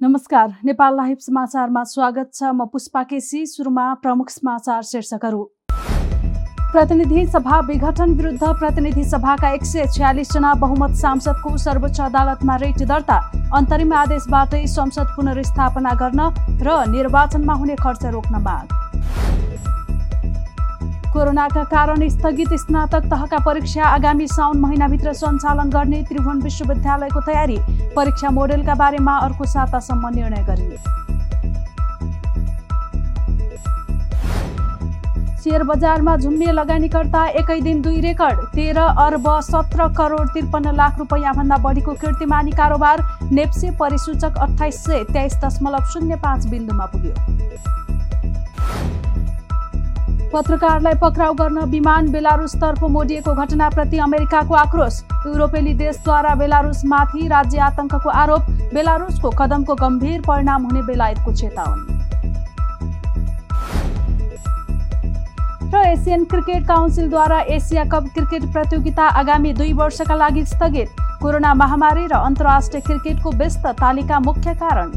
नमस्कार नेपाल लाइभ समाचारमा स्वागत छ म पुष्पा केसी सुरुमा प्रमुख समाचार शीर्षकहरू। प्रतिनिधि सभा विघटन विरुद्ध प्रतिनिधि सभाका एक सय छ्यालिसजना बहुमत सांसदको सर्वोच्च अदालतमा रिट दर्ता। अन्तरिम आदेशबाटै संसद पुनर्स्थापना गर्न र निर्वाचनमा हुने खर्च रोक्न माग। कोरोनाका कारण स्थगित स्नातक तहका परीक्षा आगामी साउन महिनाभित्र सञ्चालन गर्ने त्रिभुवन विश्वविद्यालयको तयारी परीक्षा मोडेलका बारेमा अर्को सातासम्म निर्णय गरिने सेयर बजारमा झुम्ने लगानीकर्ता एकै दिन दुई रेकर्ड तेह्र अर्ब सत्र करोड त्रिपन्न लाख रुपियाँभन्दा बढीको कीर्तिमानी कारोबार नेप्से परिसूचक अठाइस सय तेइस दशमलव शून्य पाँच बिन्दुमा पुग्यो। पत्रकारलाई पक्राउ गर्न विमान बेलारुसतर्फ मोडिएको घटनाप्रति अमेरिकाको आक्रोश। युरोपेली देशद्वारा बेलारुसमाथि राज्य आतंकको आरोप बेलारुसको कदमको गम्भीर परिणाम हुने बेलायतको चेतावनी। र एसियन क्रिकेट काउन्सिलद्वारा एसिया कप क्रिकेट प्रतियोगिता आगामी दुई वर्षका लागि स्थगित। कोरोना महामारी र अन्तर्राष्ट्रिय क्रिकेटको व्यस्त तालिका मुख्य कारण।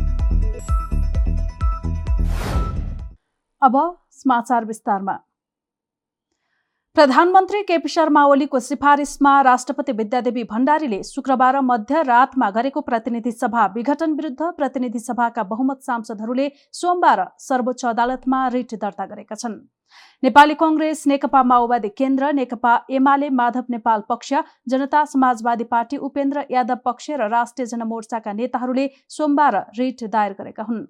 अब समाचार विस्तारमा। प्रधानमन्त्री केपी शर्मा ओलीको सिफारिसमा राष्ट्रपति विद्यादेवी भण्डारीले शुक्रबार मध्यरातमा गरेको प्रतिनिधि सभा विघटन विरुद्ध प्रतिनिधि सभाका बहुमत सांसदहरूले सोमबार सर्वोच्च अदालतमा रिट दर्ता गरेका छन्। नेपाली कंग्रेस नेकपा माओवादी केन्द्र नेकपा एमाले माधव नेपाल पक्ष जनता समाजवादी पार्टी उपेन्द्र यादव पक्ष र राष्ट्रिय जनमोर्चाका नेताहरूले सोमबार रिट दायर गरेका हुन्।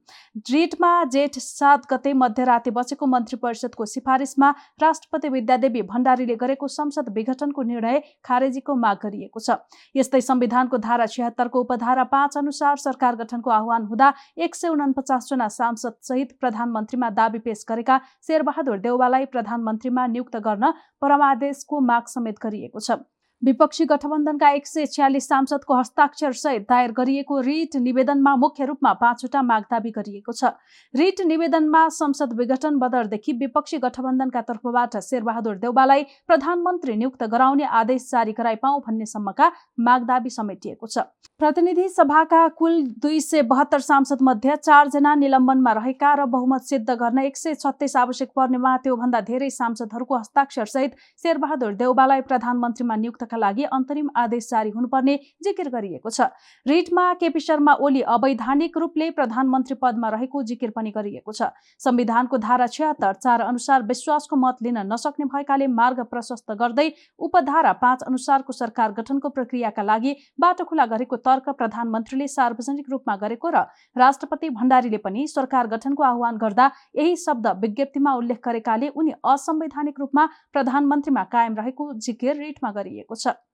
रिटमा जेठ सात गते मध्यराति बसेको मन्त्री परिषदको सिफारिसमा राष्ट्रपति विद्यादेवी भण्डारीले गरेको संसद विघटनको निर्णय खारेजीको माग गरिएको छ। यस्तै संविधानको धारा छिहत्तरको उपधारा पाँच अनुसार सरकार गठनको आह्वान हुँदा एक सय उनपचासजना सांसद सहित प्रधानमन्त्रीमा दावी पेश गरेका शेरबहादुर देउवालाई प्रधानमन्त्रीमा नियुक्त गर्न परमादेशको माग समेत गरिएको छ। विपक्षी गठबन्धनका एक सय छ्यालिस सांसदको हस्ताक्षर सहित दायर गरिएको रिट निवेदनमा मुख्य रूपमा पाँचवटा माग दावी गरिएको छ। रिट निवेदनमा संसद विघटन बदरदेखि विपक्षी गठबन्धनका तर्फबाट शेरबहादुर देउबालाई प्रधानमन्त्री नियुक्त गराउने आदेश जारी गराइपाउ भन्नेसम्मका माग दावी समेटिएको छ। प्रतिनिधि सभाका कुल दुई सय बहत्तर सांसद मध्ये चारजना निलम्बनमा रहेका र बहुमत सिद्ध गर्न एक सय छत्तिस आवश्यक पर्नेमा त्योभन्दा धेरै सांसदहरूको हस्ताक्षर सहित शेरबहादुर देउबालाई प्रधानमन्त्रीमा नियुक्त का लागि अन्तरिम आदेश जारी हुनुपर्ने जिकिर गरिएको छ। रिटमा केपी शर्मा ओली अवैधानिक रूपले प्रधानमन्त्री पदमा रहेको जिकिर पनि गरिएको छ। संविधानको धारा छिहत्तर चार अनुसार विश्वासको मत लिन नसक्ने भएकाले मार्ग प्रशस्त गर्दै उपधारा पाँच अनुसारको सरकार गठनको प्रक्रियाका लागि बाटो खुला गरेको तर्क प्रधानमन्त्रीले सार्वजनिक रूपमा गरेको र राष्ट्रपति भण्डारीले पनि सरकार गठनको आह्वान गर्दा यही शब्द विज्ञप्तिमा उल्लेख गरेकाले उनी असंवैधानिक रूपमा प्रधानमन्त्रीमा कायम रहेको जिकिर रिटमा गरिएको छ। Culture.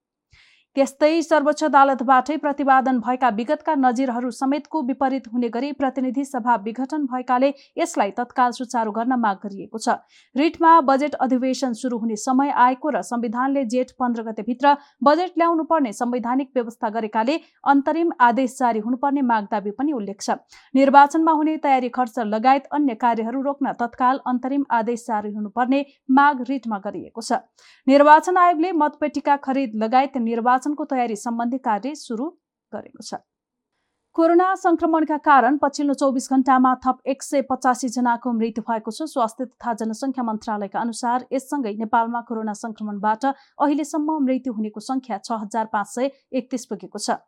त्यस्तै सर्वोच्च अदालतबाटै प्रतिवादन भएका विगतका नजिरहरू समेतको विपरीत हुने गरी प्रतिनिधि सभा विघटन भएकाले यसलाई तत्काल सुचारू गर्न माग गरिएको छ। रिटमा बजेट अधिवेशन सुरु हुने समय आएको र संविधानले जेठ पन्ध्र गतेभित्र बजेट ल्याउनु पर्ने संवैधानिक व्यवस्था गरेकाले अन्तरिम आदेश जारी हुनुपर्ने माग दावी पनि उल्लेख छ। निर्वाचनमा हुने तयारी खर्च लगायत अन्य कार्यहरू रोक्न तत्काल अन्तरिम आदेश जारी हुनुपर्ने माग रिटमा गरिएको छ। निर्वाचन आयोगले मतपेटिका खरिद लगायत निर्वाचन निर्वाचनको तयारी सम्बन्धी कार्य सुरु गरेको छ। कोरोना संक्रमणका कारण पछिल्लो चौबिस घण्टामा थप एक सय पचासी जनाको मृत्यु भएको छ। स्वास्थ्य तथा जनसङ्ख्या मन्त्रालयका अनुसार यससँगै नेपालमा कोरोना संक्रमणबाट अहिलेसम्म मृत्यु हुनेको संख्या छ हजार पाँच सय एकतिस पुगेको छ।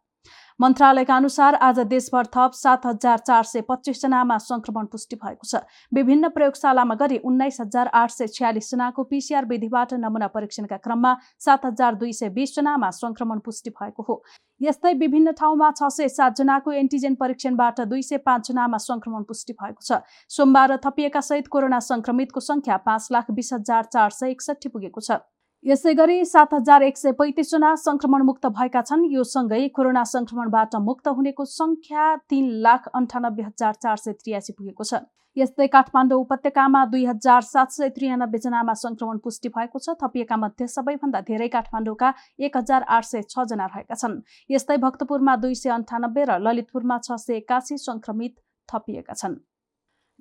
मन्त्रालयका अनुसार आज देशभर थप सात हजार चार सय पच्चिसजनामा संक्रमण पुष्टि भएको छ। विभिन्न प्रयोगशालामा गरी उन्नाइस हजार आठ सय छ्यालिसजनाको पिसिआर विधिबाट नमुना परीक्षणका क्रममा सात हजार दुई सय बिसजनामा संक्रमण पुष्टि भएको हो। यस्तै विभिन्न ठाउँमा छ सय सातजनाको एन्टिजेन परीक्षणबाट दुई सय पाँचजनामा संक्रमण पुष्टि भएको छ। सोमबार थपिएका सहित कोरोना संक्रमितको संख्या पाँच लाख बिस हजार चार सय एकसठी पुगेको छ। यसै गरी सात हजार एक सय पैँतिसजना संक्रमण मुक्त भएका छन्। यो सँगै कोरोना संक्रमणबाट मुक्त हुनेको संख्या तीन लाख अन्ठानब्बे हजार चार सय त्रियासी पुगेको छ। यस्तै काठमाडौँ उपत्यकामा दुई हजार सात सय त्रियानब्बे जनामा संक्रमण पुष्टि भएको छ। थपिएका मध्ये सबैभन्दा धेरै काठमाडौँका एक हजार आठ सय छजना रहेका छन्। यस्तै भक्तपुरमा दुई सय अन्ठानब्बे र ललितपुरमा छ सय एकासी संक्रमित थपिएका छन्।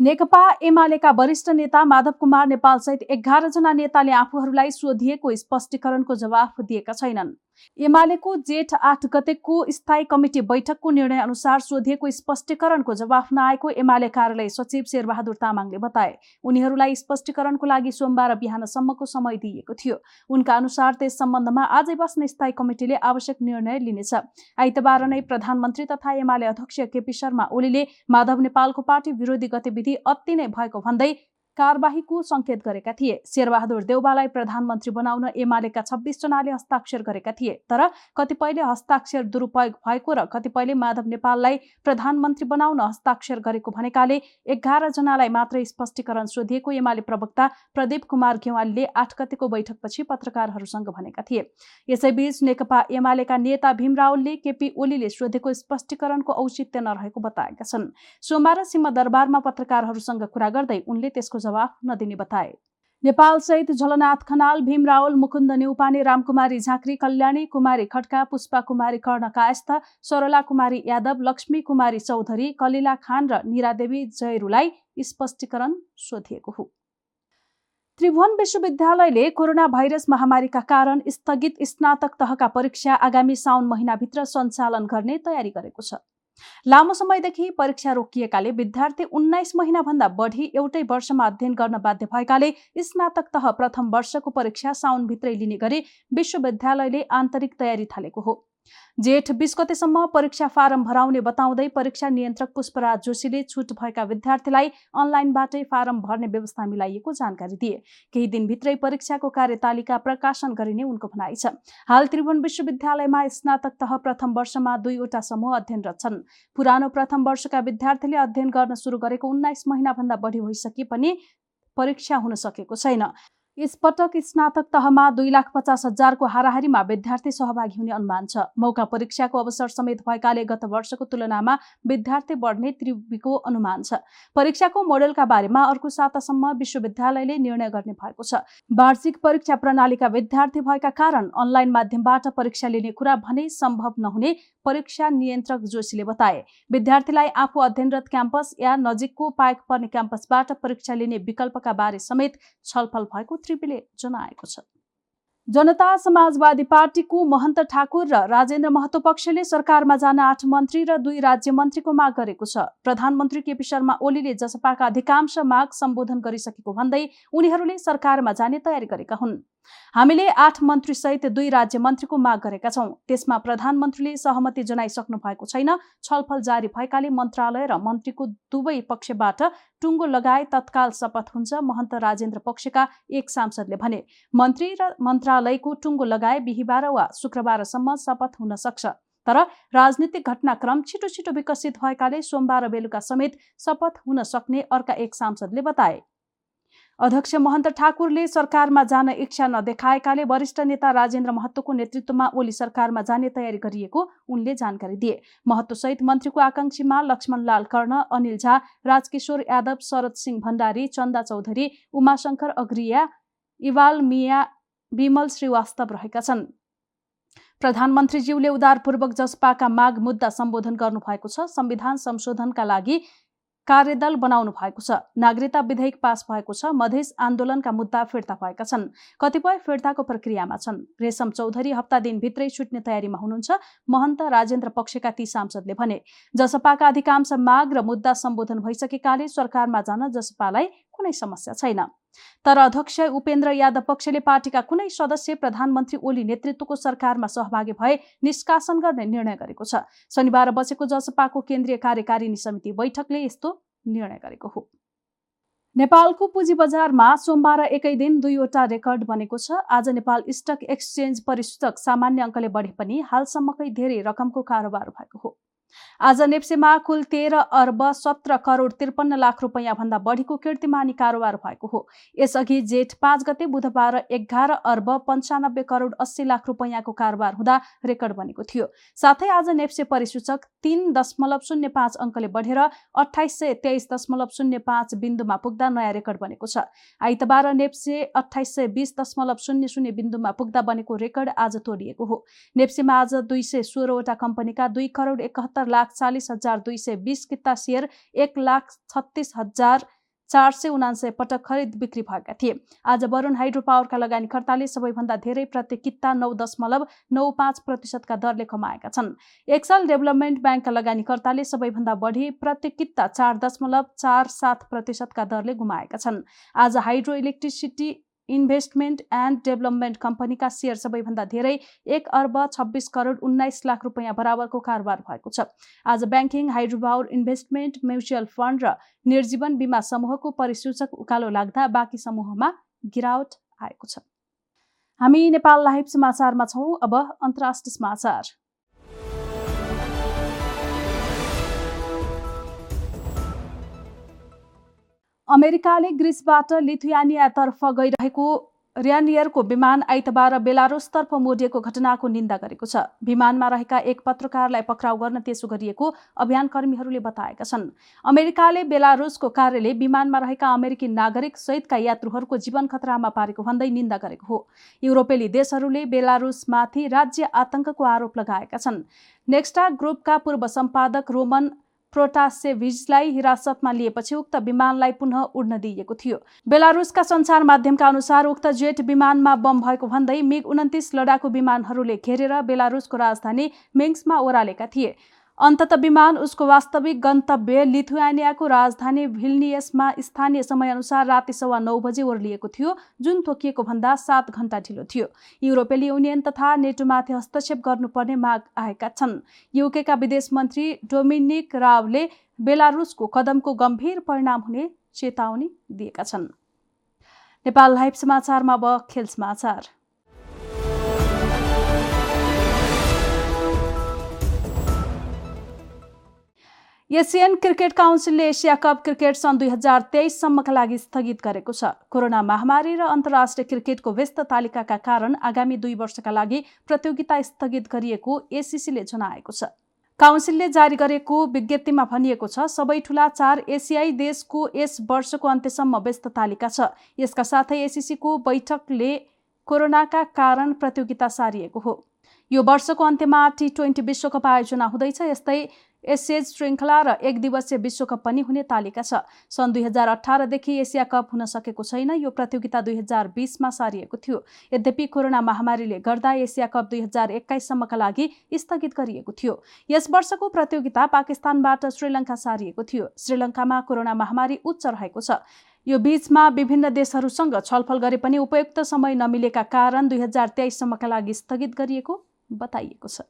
नेकपा एमालेका वरिष्ठ नेता माधव कुमार नेपाल सहित एघारजना नेताले आफूहरूलाई सोधिएको स्पष्टीकरणको जवाफ दिएका छैनन्। एमालेको जेठ आठ गतेको स्थायी कमिटी बैठकको निर्णय अनुसार सोधिएको स्पष्टीकरणको जवाफ नआएको एमाले कार्यालय सचिव शेरबहादुर तामाङले बताए। उनीहरूलाई स्पष्टीकरणको लागि सोमबार बिहानसम्मको समय दिइएको थियो। उनका अनुसार त्यस सम्बन्धमा आजै बस्ने स्थायी कमिटीले आवश्यक निर्णय लिनेछ। आइतबार नै प्रधानमन्त्री तथा एमाले अध्यक्ष केपी शर्मा ओलीले माधव नेपालको पार्टी विरोधी गतिविधि अति नै भएको भन्दै कारवाहीको संकेत गरेका थिए। शेरबहादुर देउबालाई प्रधानमन्त्री बनाउन एमालेका छब्बिस जनाले हस्ताक्षर गरेका थिए तर कतिपयले हस्ताक्षर दुरुपयोग भएको र कतिपयले माधव नेपाललाई प्रधानमन्त्री बनाउन हस्ताक्षर गरेको भनेकाले एघार जनालाई मात्रै स्पष्टीकरण सोधिएको एमाले प्रवक्ता प्रदीप कुमार घेवालले आठ गतिको बैठकपछि पत्रकारहरूसँग भनेका थिए। यसैबीच नेकपा एमालेका नेता भीम रावलले केपी ओलीले सोधेको स्पष्टीकरणको औचित्य नरहेको बताएका छन्। सोमबार सिंहदरबारमा पत्रकारहरूसँग कुरा गर्दै उनले त्यसको जवाफ नदिने बताए। नेपाल सहित झलनाथ खनाल भीम रावल मुकुन्द नेउपाने रामकुमारी झाँक्री कल्याणी कुमारी खड्का पुष्पा कुमारी कर्ण कायस्थ सरला कुमारी यादव लक्ष्मी कुमारी चौधरी कलिला खान र निरादेवी जयरूलाई स्पष्टीकरण सोधिएको हो। त्रिभुवन विश्वविद्यालयले कोरोना भाइरस महामारीका कारण स्थगित स्नातक तहका परीक्षा आगामी साउन महिनाभित्र सञ्चालन गर्ने तयारी गरेको छ। लामो समयदेखि परीक्षा रोकिएकाले विद्यार्थी उन्नाइस महिनाभन्दा बढी एउटै वर्षमा अध्ययन गर्न बाध्य भएकाले स्नातक तह प्रथम वर्षको परीक्षा साउनभित्रै लिने गरी विश्वविद्यालयले आन्तरिक तयारी थालेको हो। जेठ बिस गतेसम्म परीक्षा फारम भराउने बताउँदै परीक्षा नियन्त्रक पुष्पराज जोशीले छुट भएका विद्यार्थीलाई अनलाइनबाटै फारम भर्ने व्यवस्था मिलाइएको जानकारी दिए। केही दिनभित्रै परीक्षाको कार्यतालिका प्रकाशन गरिने उनको भनाइ छ। हाल त्रिभुवन विश्वविद्यालयमा स्नातक तह प्रथम वर्षमा दुईवटा समूह अध्ययनरत छन्। पुरानो प्रथम वर्षका विद्यार्थीले अध्ययन गर्न सुरु गरेको उन्नाइस महिनाभन्दा बढी भइसके पनि परीक्षा हुन सकेको छैन। यसपटक स्नातक तहमा दुई लाख पचास हजारको हाराहारीमा विद्यार्थी सहभागी हुने अनुमान छ। मौका परीक्षाको अवसर समेत भएकाले गत वर्षको तुलनामा विद्यार्थी बढ्ने त्रिवीको अनुमान छ। परीक्षाको मोडेलका बारेमा अर्को सातासम्म विश्वविद्यालयले निर्णय गर्ने भएको छ। वार्षिक परीक्षा प्रणालीका विद्यार्थी भएका कारण अनलाइन माध्यमबाट परीक्षा लिने कुरा भने सम्भव नहुने परीक्षा नियन्त्रक जोशीले बताए विद्यार्थीलाई आफू अध्ययनरत क्याम्पस या नजिकको पाएक पर्ने क्याम्पसबाट परीक्षा लिने विकल्पका बारे समेत छलफल भएको त्रिपीले जनाएको छ। जनता समाजवादी पार्टीको महन्त ठाकुर र राजेन्द्र महतो पक्षले सरकारमा जान आठ मन्त्री र दुई राज्य मन्त्रीको माग गरेको छ। प्रधानमन्त्री केपी शर्मा ओलीले जसपाका अधिकांश माग सम्बोधन गरिसकेको भन्दै उनीहरूले सरकारमा जाने तयारी गरेका हुन्। हामीले आठ मन्त्री सहित दुई राज्य मन्त्रीको माग गरेका छौँ। त्यसमा प्रधानमन्त्रीले सहमति जनाइसक्नु भएको छैन। छलफल जारी भएकाले मन्त्रालय र मन्त्रीको दुवै पक्षबाट टुङ्गो लगाए तत्काल शपथ हुन्छ महन्त राजेन्द्र पक्षका एक सांसदले भने। मन्त्री र मन्त्रालयको टुङ्गो लगाए बिहिबार वा शुक्रबारसम्म शपथ हुन सक्छ। तर राजनीतिक घटनाक्रम छिटो छिटो विकसित भएकाले सोमबार बेलुका समेत शपथ हुन सक्ने अर्का एक सांसदले बताए। अध्यक्ष महन्त ठाकुरले सरकारमा जान इच्छा नदेखाएकाले वरिष्ठ नेता राजेन्द्र महत्वको नेतृत्वमा ओली सरकारमा जाने तयारी गरिएको उनले जानकारी दिए। महत्वसहित मन्त्रीको आकांक्षीमा लक्ष्मण लाल कर्ण अनिल झा राजकिशोर यादव शरद सिंह भण्डारी चन्दा चौधरी उमाशंकर अग्रिया इवाल मिया विमल श्रीवास्तव रहेका छन्। प्रधानमन्त्रीज्यूले उदारपूर्वक जसपाका माग मुद्दा सम्बोधन गर्नुभएको छ। संविधान संशोधनका लागि कार्यदल बनाउनु भएको छ। नागरिकता विधेयक पास भएको छ। मधेस आन्दोलनका मुद्दा फिर्ता भएका छन्। कतिपय फिर्ताको प्रक्रियामा छन्। रेशम चौधरी हप्ता दिनभित्रै छुट्ने तयारीमा हुनुहुन्छ। महन्त राजेन्द्र पक्षका ती सांसदले भने जसपाका अधिकांश माग र मुद्दा सम्बोधन भइसकेकाले सरकारमा जान जसपालाई कुनै समस्या छैन। तर अध्यक्ष उपेन्द्र यादव पक्षले पार्टीका कुनै सदस्य प्रधानमन्त्री ओली नेतृत्वको सरकारमा सहभागी भए निष्कासन गर्ने निर्णय गरेको छ। शनिबार बसेको जसपाको केन्द्रीय कार्यकारिणी समिति बैठकले यस्तो निर्णय गरेको हो। नेपालको पुँजी बजारमा सोमबार एकै दिन दुईवटा रेकर्ड बनेको छ। आज नेपाल स्टक एक्सचेन्ज परिसूचक सामान्य अङ्कले बढे पनि हालसम्मकै धेरै रकमको कारोबार भएको हो। आज नेप्सेमा कुल तेह्र अर्ब सत्र करोड त्रिपन्न लाख रुपियाँ भन्दा बढीको कीर्तिमानी कारोबार भएको हो। यसअघि जेठ पाँच गते बुधबार एघार अर्ब पन्चानब्बे करोड अस्सी लाख रुपियाँको कारोबार हुँदा रेकर्ड बनेको थियो। साथै आज नेप्से परिसूचक तीन दशमलव शून्य पाँच अङ्कले बढेर अठाइस सय तेइस दशमलव शून्य पाँच बिन्दुमा पुग्दा नयाँ रेकर्ड बनेको छ। आइतबार नेप्से अठाइस सय बिस दशमलव शून्य शून्य बिन्दुमा पुग्दा बनेको रेकर्ड आज तोडिएको हो। नेप्सेमा आज दुई सय सोह्रवटा कम्पनीका दुई करोड एकहत्तर लाख चालिस हजार दुई सय बिस किता सेयर एक लाख छत्तिस हजार चार सय उनान्सय पटक खरिद बिक्री भएका थिए। आज वरुण हाइड्रो पावरका लगानीकर्ताले सबैभन्दा धेरै प्रति किता नौ दशमलव नौ पाँच प्रतिशतका दरले कमाएका छन्। एक्सल डेभलपमेन्ट ब्याङ्कका लगानीकर्ताले सबैभन्दा बढी प्रति किता चार दशमलव चार सात प्रतिशतका दरले गुमाएका छन्। आज hydro electricity investment and development कम्पनीका सेयर सबैभन्दा धेरै एक अर्ब छब्बिस करोड उन्नाइस लाख रुपियाँ बराबरको कारोबार भएको छ। आज banking hydropower investment mutual fund र निर्जीवन बिमा समूहको परिसूचक उकालो लाग्दा बाँकी समूहमा गिरावट आएको छ। हामी नेपाल लाइभ समाचारमा छौँ। अब अन्तर्राष्ट्रिय समाचार। अमेरिकाले ग्रिसबाट लिथुयानियातर्फ गइरहेको र्यानियरको विमान आइतबार बेलारुसतर्फ मोडिएको घटनाको निन्दा गरेको छ। विमानमा रहेका एक पत्रकारलाई पक्राउ गर्न त्यसो गरिएको अभियानकर्मीहरूले बताएका छन्। अमेरिकाले बेलारुसको कार्यले विमानमा रहेका अमेरिकी नागरिक सहितका यात्रुहरूको जीवन खतरामा पारेको भन्दै निन्दा गरेको हो। युरोपेली देशहरूले बेलारुसमाथि राज्य आतंकको आरोप लगाएका छन्। नेक्स्टा ग्रुपका पूर्व सम्पादक रोमन प्रोटासेभिजलाई हिरासतमा लिएपछि उक्त विमानलाई पुनः उड्न दिइएको थियो। बेलारुसका सञ्चार माध्यमका अनुसार उक्त जेट विमानमा बम भएको भन्दै मिग उन्तिस लडाकु विमानहरूले घेरेर बेलारुसको राजधानी मिङ्समा ओह्रालेका थिए। अन्तत विमान उसको वास्तविक गन्तव्य लिथुआनियाको राजधानी भिल्नियसमा स्थानीय समयअनुसार राति सवा नौ बजे ओर्लिएको थियो जुन तोकिएको भन्दा सात घण्टा ढिलो थियो। युरोपेली युनियन तथा नेटोमाथि हस्तक्षेप गर्नुपर्ने माग आएका छन्। युकेका विदेश मन्त्री डोमिनिक रावले बेलारुसको कदमको गम्भीर परिणाम हुने चेतावनी दिएका छन्। नेपाल लाइभ समाचारमा अब खेल समाचार। एसियन क्रिकेट काउन्सिलले एसिया कप क्रिकेट सन् दुई हजार तेइससम्मका लागि स्थगित गरेको छ। कोरोना महामारी र अन्तर्राष्ट्रिय क्रिकेटको व्यस्त तालिकाका कारण आगामी दुई वर्षका लागि प्रतियोगिता स्थगित गरिएको एसिसीले जनाएको छ। काउन्सिलले जारी गरेको विज्ञप्तिमा भनिएको छ सबै ठुला चार एसियाई देशको यस वर्षको अन्त्यसम्म व्यस्त तालिका छ। यसका साथै एसिसीको बैठकले कोरोनाका कारण प्रतियोगिता सारिएको हो। यो वर्षको अन्त्यमा टी ट्वेन्टी विश्वकप आयोजना हुँदैछ यस्तै एसिएज श्रृङ्खला र एक दिवसीय विश्वकप पनि हुने तालिका छ। सन् दुई हजार अठारदेखि एसिया कप हुन सकेको छैन। यो प्रतियोगिता दुई हजार बिसमा सारिएको थियो। यद्यपि कोरोना महामारीले गर्दा एसिया कप दुई हजार एक्काइससम्मका लागि स्थगित गरिएको थियो। यस वर्षको प्रतियोगिता पाकिस्तानबाट श्रीलङ्का सारिएको थियो। श्रीलङ्कामा कोरोना महामारी उच्च रहेको छ। यो बीचमा विभिन्न देशहरूसँग छलफल गरे पनि उपयुक्त समय नमिलेका कारण दुई हजार तेइससम्मका लागि स्थगित गरिएको बताइएको छ।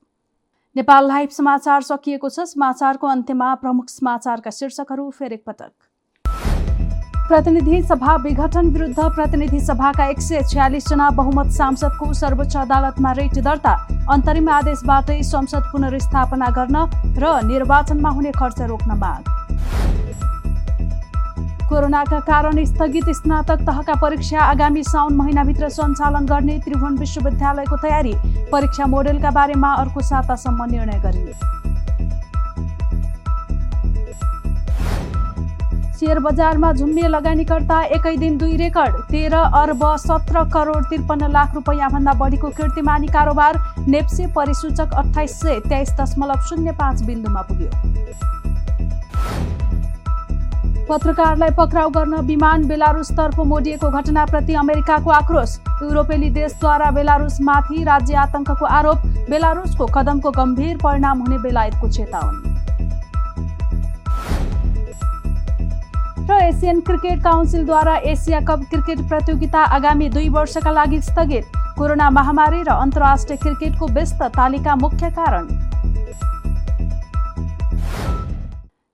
नेपाल लाइभ समाचार सकिएको छ। समाचारको अन्त्यमा प्रमुख समाचारका शीर्षकहरू फेरि एकपटक प्रतिनिधि सभा विघटन विरुद्ध प्रतिनिधि सभाका एक सय छ्यालिसजना बहुमत सांसदको सर्वोच्च अदालतमा रेट दर्ता। अन्तरिम आदेशबाटै संसद पुनर्स्थापना गर्न र निर्वाचनमा हुने खर्च रोक्न माग। कोरोनाका कारण स्थगित स्नातक तहका परीक्षा आगामी साउन महिनाभित्र सञ्चालन गर्ने त्रिभुवन विश्वविद्यालयको तयारी। परीक्षा मोडेलका बारेमा अर्को सातासम्म निर्णय गरिने सेयर बजारमा झुम्बिए लगानीकर्ता एकै दिन दुई रेकर्ड तेह्र अर्ब सत्र करोड त्रिपन्न लाख रुपियाँभन्दा बढीको कीर्तिमानी कारोबार नेप्से परिसूचक अठाइस सय तेइस दशमलव शून्य पाँच बिन्दुमा पुग्यो। पत्रकारलाई पक्राउ गर्न विमान बेलारुसतर्फ मोडिएको घटनाप्रति अमेरिकाको आक्रोश। युरोपेली देशद्वारा बेलारुसमाथि राज्य आतंकको आरोप बेलारुसको कदमको गम्भीर परिणाम हुने बेलायतको चेतावनी। र एसियन क्रिकेट काउन्सिलद्वारा एसिया कप क्रिकेट प्रतियोगिता आगामी दुई वर्षका लागि स्थगित। कोरोना महामारी र अन्तर्राष्ट्रिय क्रिकेटको व्यस्त तालिका मुख्य कारण।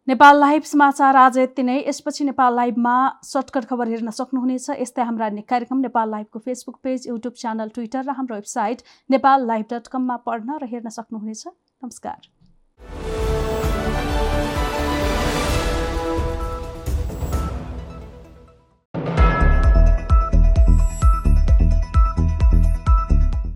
नेपाल लाइभ समाचार आज यति नै। यसपछि नेपाल लाइभमा सर्टकट खबर हेर्न सक्नुहुनेछ। यस्तै हाम्रा कार्यक्रम Nepal लाइभको Facebook page YouTube channel Twitter र हाम्रो वेबसाइट नेपाल लाइभ डट कममा पढ्न र हेर्न सक्नुहुनेछ। नमस्कार।